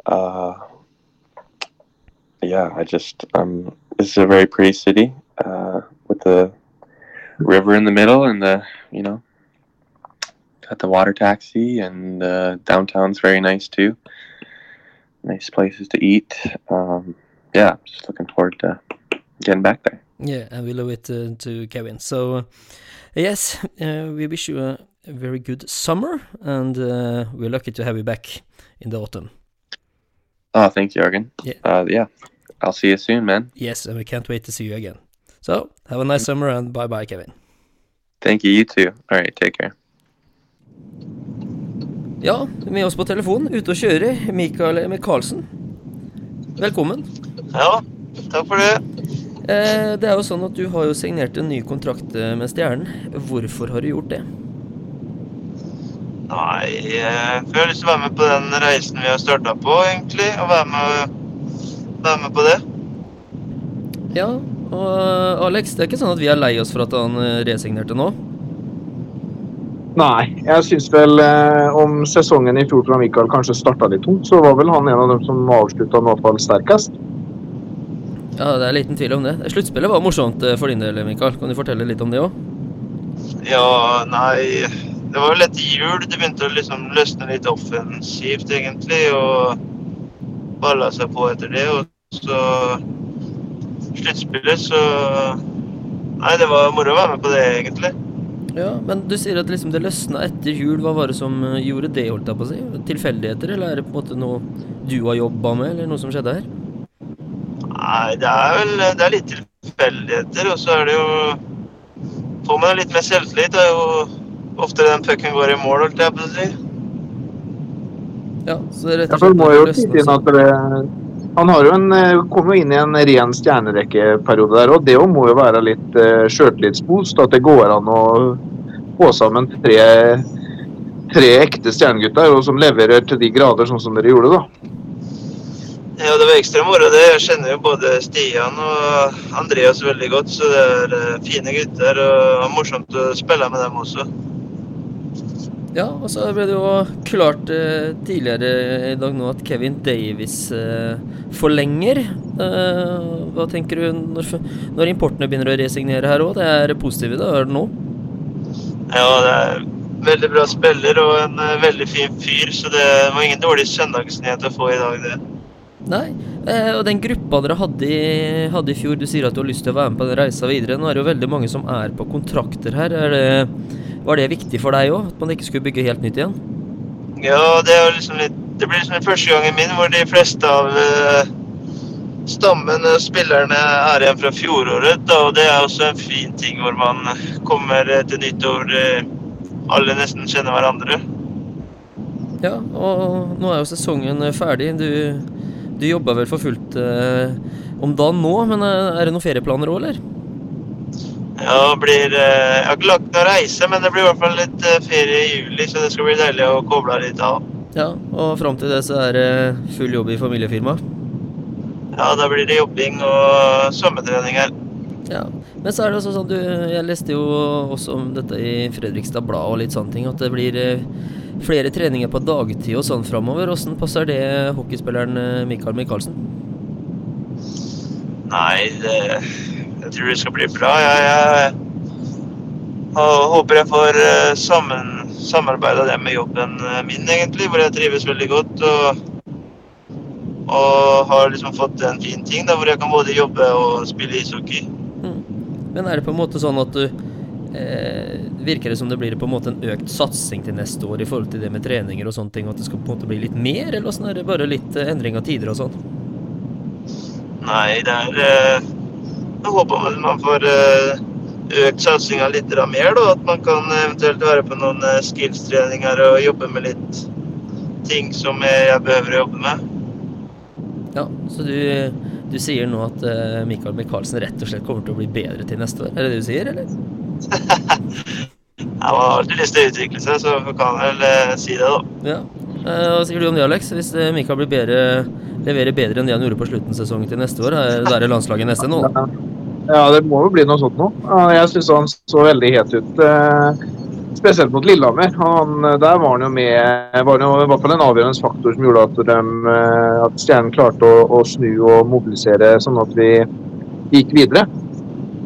Uh, yeah, I just um, this is a very pretty city uh, with the river in the middle, and the you know got the water taxi, and uh, downtown's very nice too. Nice places to eat. Um, yeah, just looking forward to getting back there. Yeah, and we owe it uh, to Kevin. So, uh, yes, uh, we wish you a, very good summer, and uh, we're lucky to have you back in the autumn. Oh, you Jürgen. Yeah. Uh, yeah. I'll see you soon, man. Yes, and we can't wait to see you again. So, have a nice summer, and bye bye, Kevin. Thank you. You too. All right. Take care. Ja, med oss på telefonen, ute og kjører, Mikael Michaelsen. Velkommen. Ja, takk for det. Eh, det er jo sånn at du har jo signert en ny kontrakt eh, med Stjernen. Hvorfor har du gjort det? Nei, eh, jeg har lyst til å være med på den reisen vi har starta på, egentlig. Og være med, være med på det. Ja, og Alex, det er ikke sånn at vi er lei oss for at han eh, resignerte nå? Nei, jeg syns vel eh, om sesongen i fjor fra Mikael kanskje starta litt tungt, så var vel han en av dem som avslutta i hvert fall sterkest. Ja, det er liten tvil om det. Sluttspillet var morsomt eh, for din del, Mikael. Kan du fortelle litt om det òg? Ja, nei Det var vel etter jul det begynte å liksom løsne litt offensivt, egentlig. Og balla seg på etter det. Og så Sluttspillet, så Nei, det var moro å være med på det, egentlig. Ja, men du sier at liksom det løsna etter jul. Hva var det som eh, gjorde det, holdt jeg på å si? Tilfeldigheter, eller er det på en måte noe du har jobba med, eller noe som skjedde her? Nei, det er vel det er litt tilfeldigheter, og så er det jo Får man litt mer selvtillit, det er jo oftere den pucken går i mål, holdt jeg på å si. Ja, så rett og slett det må jo løsna skyte inn at det, han har jo en, eh, kom jo inn i en ren stjernerekkeperiode der, og det jo må jo være litt uh, sjøltillitsboost. At det går an å få sammen tre, tre ekte stjernegutter og som leverer til de grader, sånn som dere gjorde, da. Ja, det var ekstra moro. det. Jeg kjenner jo både Stian og Andreas veldig godt, så det er eh, fine gutter. Og morsomt å spille med dem også. Ja, og så ble det jo klart eh, tidligere i dag nå at Kevin Davis eh, forlenger. Eh, hva tenker du når, når importene begynner å resignere her òg? Det er positivt, da? Er det nå? Ja, det er veldig bra spiller og en eh, veldig fin fyr, så det var ingen dårlig søndagsnyhet å få i dag, det. Nei. Eh, og den gruppa dere hadde i, hadde i fjor, du sier at du har lyst til å være med på den reisa videre. Nå er det jo veldig mange som er på kontrakter her. Er det, var det viktig for deg òg? At man ikke skulle bygge helt nytt igjen? Ja, det liksom litt Det blir liksom første gangen min hvor de fleste av uh, stammen og spillerne er igjen fra fjoråret. Da, og det er også en fin ting hvor man kommer eh, til nyttår uh, alle nesten kjenner hverandre. Ja, og nå er jo sesongen eh, ferdig. Du, du jobber vel for fullt uh, om dagen nå, men eh, er det noen ferieplaner òg, eller? Ja, det blir eh, Jeg har ikke lagt noe reise, men det blir i hvert fall litt eh, ferie i juli, så det skal bli deilig å koble litt av. Ja, og fram til det så er det full jobb i familiefirmaet. Ja, da blir det jobbing og svømmetrening her. Ja, men så er det også sånn du Jeg leste jo også om dette i Fredrikstad Blad og litt sånne ting, at det blir eh, flere treninger på dagtid og sånn framover. Åssen passer det hockeyspilleren eh, Mikael Michaelsen? Nei, det, jeg tror det skal bli bra. Jeg, jeg, håper jeg får eh, sammen, samarbeida det med jobben eh, min, egentlig, hvor jeg trives veldig godt. Og, og har liksom fått en fin ting da, hvor jeg kan både jobbe og spille ishockey. Men er det på en måte sånn at du eh, Virker det som det blir på en måte en økt satsing til neste år i forhold til det med treninger og sånne ting, og at det skal på en måte bli litt mer, eller åssen er det bare litt eh, endring av tider og sånn? Nei, det er eh, Jeg håper vel man får eh, økt satsinga litt mer, da. At man kan eventuelt være på noen eh, skills-treninger og jobbe med litt ting som jeg, jeg behøver å jobbe med. Ja, så du, du sier nå at eh, Mikael Michaelsen rett og slett kommer til å bli bedre til neste år? Er det det du sier, eller? [laughs] Jeg har alltid lyst til å utvikle seg, så jeg kan vel eh, si det, da. Ja. Hva sier du om det, Alex? Hvis Mikael blir bedre, leverer bedre enn det han gjorde på slutten av sesongen til neste år, er det landslaget neste nå? Ja, det må jo bli noe sånt nå. Jeg syns han så veldig het ut. eh, Spesielt mot Lillehammer. Han, der var han jo med var jo i hvert fall en avgjørende faktor som gjorde at, de, eh, at Stjernen klarte å, å snu og mobilisere sånn at vi gikk videre.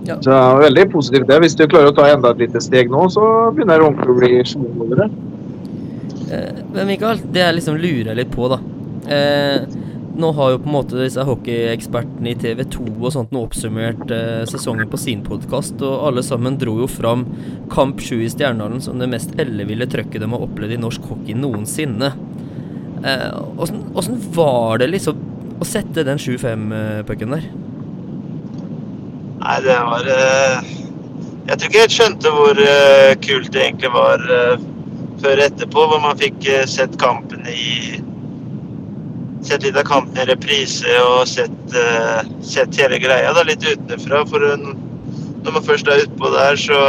Ja. Så det var veldig positivt det. Hvis du klarer å ta enda et lite steg nå, så begynner det ordentlig å bli små over det. men Mikael, det jeg liksom lurer litt på, da. Eh, nå har jo på en måte disse hockeyekspertene i TV 2 og sånt nå oppsummert eh, sesongen på sin podkast, og alle sammen dro jo fram Kamp 7 i Stjernehallen som det mest elleville trøkket de har opplevd i norsk hockey noensinne. Eh, åssen eh, var det liksom å sette den 7-5-pucken der? Nei, det var eh, Jeg tror ikke jeg skjønte hvor eh, kult det egentlig var eh, før etterpå, hvor man fikk eh, sett kampen i Sett litt av kampen i reprise og sett, uh, sett hele greia da, litt utenfra. For en, når man først er utpå der, så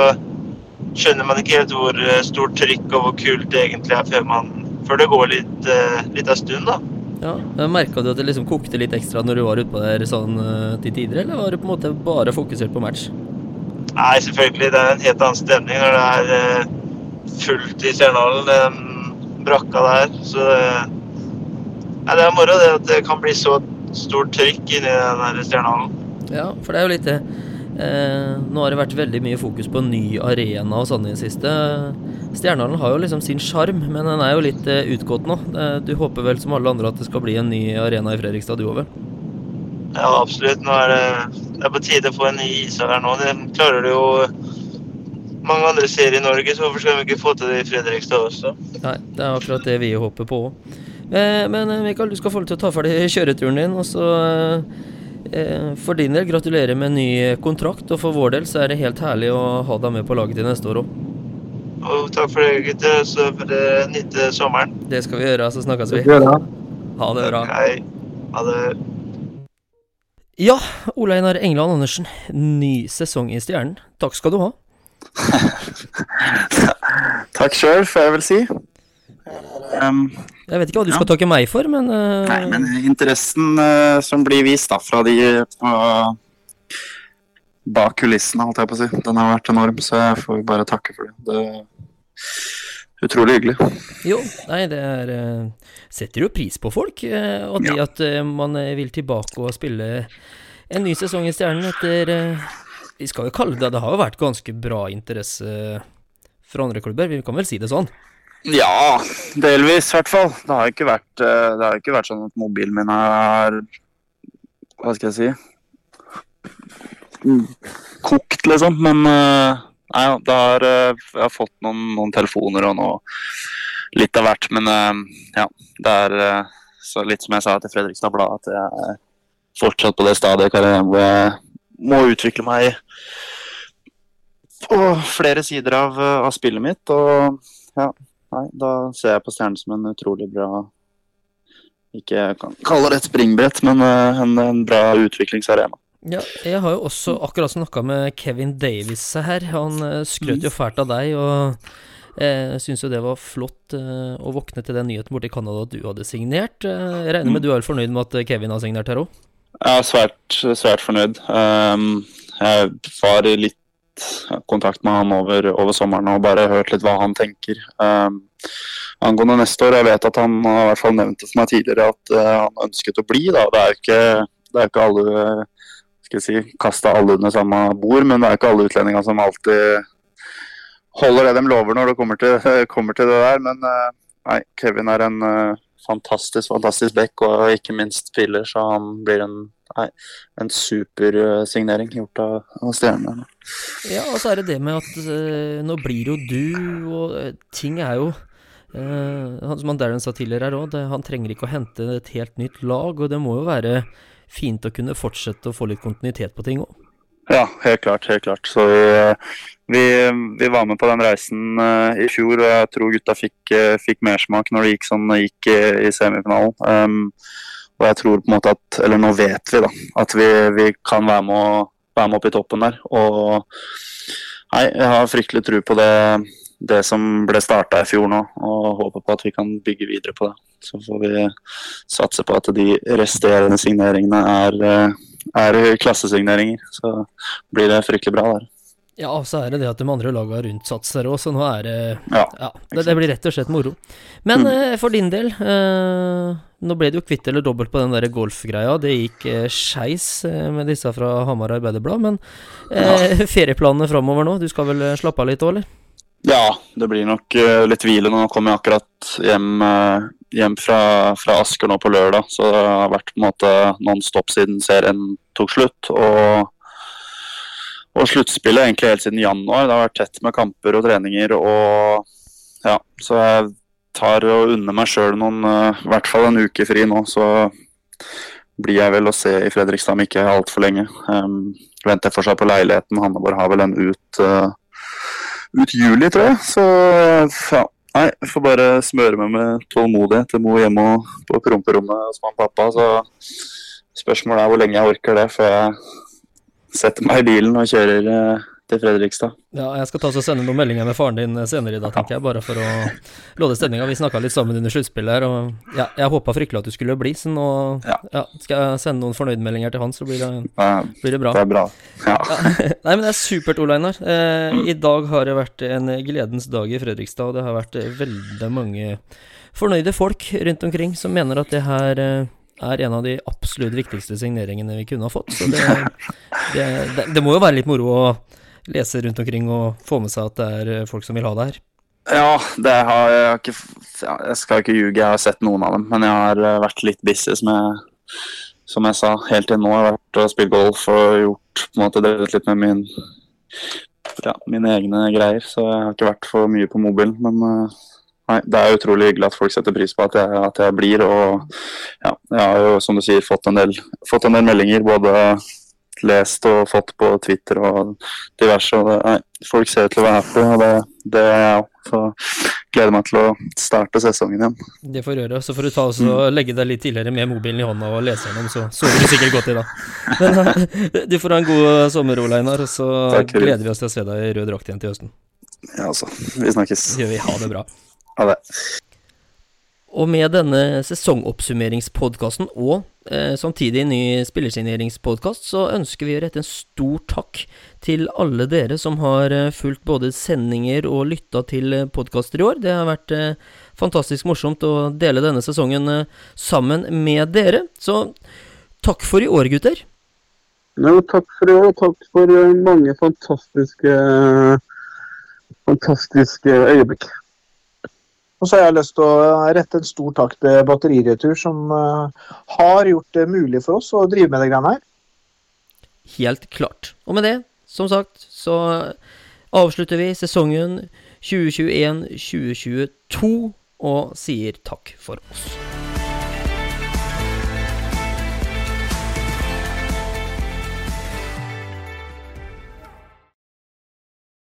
skjønner man ikke helt hvor eh, stort trykk og hvor kult det egentlig er før, man, før det går litt, eh, litt av stund. da. Ja, Merka du at det liksom kokte litt ekstra når du var utpå der sånn eh, til tider, eller var du på en måte bare fokusert på match? Nei, selvfølgelig. Det er en helt annen stemning når det er eh, fullt i Stjernehallen, den brakka der. Så det, nei, det er moro det at det kan bli så stort trykk inni den Stjernehallen. Ja, for det er jo litt det. Eh, nå har det vært veldig mye fokus på ny arena og sånn i det siste. Stjernehallen har jo liksom sin sjarm, men den er jo litt eh, utgått nå. Eh, du håper vel som alle andre at det skal bli en ny arena i Fredrikstad, du òg vel? Ja, absolutt. Nå er det, det er på tide å få en ny ishall her nå. Det klarer det jo mange andre serier i Norge, så hvorfor skal vi ikke få til det i Fredrikstad også? Nei, det er akkurat det vi håper på òg. Eh, men eh, Mikael, du skal få lov til å ta ferdig [laughs] kjøreturen din, og så eh, for din del, gratulerer med ny kontrakt, og for vår del så er det helt herlig å ha deg med på laget til neste år òg. Og takk for det, gutter. Så får dere nyte sommeren. Det skal vi gjøre, så snakkes vi. Ha det bra. Hei. Ha det. Ja, Ole Einar England Andersen, ny sesong i Stjernen. Takk skal du ha. [laughs] Takk sjøl, får jeg vel si. Um, jeg vet ikke hva du skal takke meg for, men uh... Nei, men interessen uh, som blir vist da, fra de uh, bak kulissene, holdt jeg på å si, den har vært enorm, så jeg får bare takke for det. Det er utrolig hyggelig. Jo, nei, det er Setter jo pris på folk, og det ja. at man vil tilbake og spille en ny sesong i Stjernen etter Vi skal jo kalle det Det har jo vært ganske bra interesse fra andre klubber, vi kan vel si det sånn? Ja, delvis i hvert fall. Det har ikke vært, eh, ikke vært sånn at mobilen min har Hva skal jeg si Kokt, liksom. Men eh, nei, det har, eh, jeg har fått noen, noen telefoner og noe litt av hvert. Men ja, det er så litt som jeg sa til Fredrikstad Blad, at jeg er fortsatt på det stadiet hvor jeg må utvikle meg på flere sider av, av spillet mitt. Og ja, Nei, da ser jeg på Stjernen som en utrolig bra Ikke jeg kan kalle det et springbrett, men eh, en, en bra utviklingsarena. Ja, jeg har jo også akkurat snakka med Kevin Davies her. Han uh, skrøt jo fælt av deg, og jeg uh, syns jo det var flott å våkne til den nyheten borte i Canada at du hadde signert. Jeg regner med du er fornøyd med at Kevin har signert her òg? Jeg er svært, svært fornøyd. Um, jeg var litt kontakt med han over, over, sommeren og bare hørt litt hva han tenker. Um, angående neste år, jeg vet at han har i hvert fall nevnt det for meg tidligere at uh, han ønsket å bli. Da. Det er jo ikke, det er ikke alle skal jeg si, kasta alle under samme bord, men det er ikke alle utlendinger som alltid holder det de lover når det kommer til, [laughs] kommer til det der. Men uh, nei, Kevin er en uh, fantastisk, fantastisk back og ikke minst spiller, så han blir en Nei, en supersignering gjort av, av Stjernene. Ja, og så er det det med at uh, nå blir jo du, og uh, ting er jo uh, Som Darren sa tidligere her òg, han trenger ikke å hente et helt nytt lag, og det må jo være fint å kunne fortsette å få litt kontinuitet på ting òg. Ja, helt klart. helt klart. Så vi, vi, vi var med på den reisen uh, i fjor, og jeg tror gutta fikk, uh, fikk mersmak når det gikk sånn det gikk i semifinalen. Um, og jeg tror på en måte at, eller nå vet vi da, at vi, vi kan være med, å, være med, opp i toppen der. Og nei, jeg har fryktelig tro på det, det som ble starta i fjor nå, og håper på at vi kan bygge videre på det. Så får vi satse på at de resterende signeringene er, er klassesigneringer. Så blir det fryktelig bra der. Ja, og så er det det at de andre laga rundt satser òg, så nå er det Ja, ja det, det, blir rett og slett moro. Men mm. eh, for din del, eh, nå ble det jo kvitt eller dobbelt på den der golfgreia. Det gikk eh, skeis eh, med disse fra Hamar Arbeiderblad, men eh, ja. [laughs] ferieplanene framover nå? Du skal vel eh, slappe av litt òg, eller? Ja, det blir nok uh, litt hvile. Nå kommer jeg akkurat hjem, uh, hjem fra, fra, Asker nå på lørdag, så det har vært på en måte non stop siden serien tok slutt. Og og sluttspillet egentlig helt siden januar. Det har vært tett med kamper og treninger. og ja, Så jeg tar og unner meg sjøl noen, uh, i hvert fall en uke fri nå. Så blir jeg vel å se i Fredrikstad om ikke altfor lenge. Um, venter fortsatt på leiligheten. Hanneborg har vel en ut, uh, ut juli, tror jeg. Så ja. Nei, jeg får bare smøre meg med tålmodighet. Jeg må hjemme og på promperommet hos mamma og pappa. Så spørsmålet er hvor lenge jeg orker det før jeg setter meg i bilen og kjører eh, til Fredrikstad. Ja, jeg skal ta og sende noen meldinger med faren din senere i dag, tenker jeg, bare for å låde stemninga. Vi snakka litt sammen under sluttspillet her, og ja, jeg håpa fryktelig at du skulle bli, så nå Ja. ja, skal jeg sende noen fornøydmeldinger til han, så blir det, blir det bra. det er bra. Ja. [laughs] Nei, men det er supert, Ole Einar. Eh, I dag har det vært en gledens dag i Fredrikstad, og det har vært eh, veldig mange fornøyde folk rundt omkring som mener at det her eh, er en av de absolutt viktigste signeringene vi kunne ha fått. Så det, det, det, det må jo være litt moro å lese rundt omkring og få med seg at det er eh, folk som vil ha det her. Ja, det har jeg ikke Jeg skal ikke ljuge, jeg har sett noen av dem. Men jeg har eh, vært litt busy, som jeg, som jeg sa. Helt til nå har jeg vært og spilt golf og gjort på en måte drevet litt med min, ja, mine egne greier. Så jeg har ikke vært for mye på mobilen. Men eh, nei, det er utrolig hyggelig at folk setter pris på at jeg, at jeg blir. Og ja, jeg har jo, som du sier, fått en del, fått en del meldinger. Både lest og fått på Twitter og diverse. Og det, nei, folk ser ut til å være happy, og det, det er jeg òg. Så gleder meg til å starte sesongen igjen. Det får gjøre. Så får du ta oss og legge deg litt tidligere med mobilen i hånda og lese gjennom, så sover du sikkert godt i dag. [laughs] Men eh, du får ha en god sommer, Ole Einar, og så Takk, gleder vi oss til å se deg i rød drakt igjen til høsten. Ja, altså. Vi snakkes. Gjør vi. Ha det bra. Ha det. Og med denne sesongoppsummeringspodkasten og eh, samtidig ny spillersigneringspodkast, så ønsker vi å rette en stor takk til alle dere som har eh, fulgt både sendinger og lytta til eh, podkaster i år. Det har vært eh, fantastisk morsomt å dele denne sesongen eh, sammen med dere. Så takk for i år, gutter. Jo, takk for i og takk for eh, mange fantastiske fantastiske øyeblikk. Og så har jeg lyst til å rette en stor takk til Batteriretur, som eh, har gjort det mulig for oss å drive med det greiene her. Helt klart. Og med det, som sagt, så avslutter vi sesongen 2021-2022 og sier takk for oss.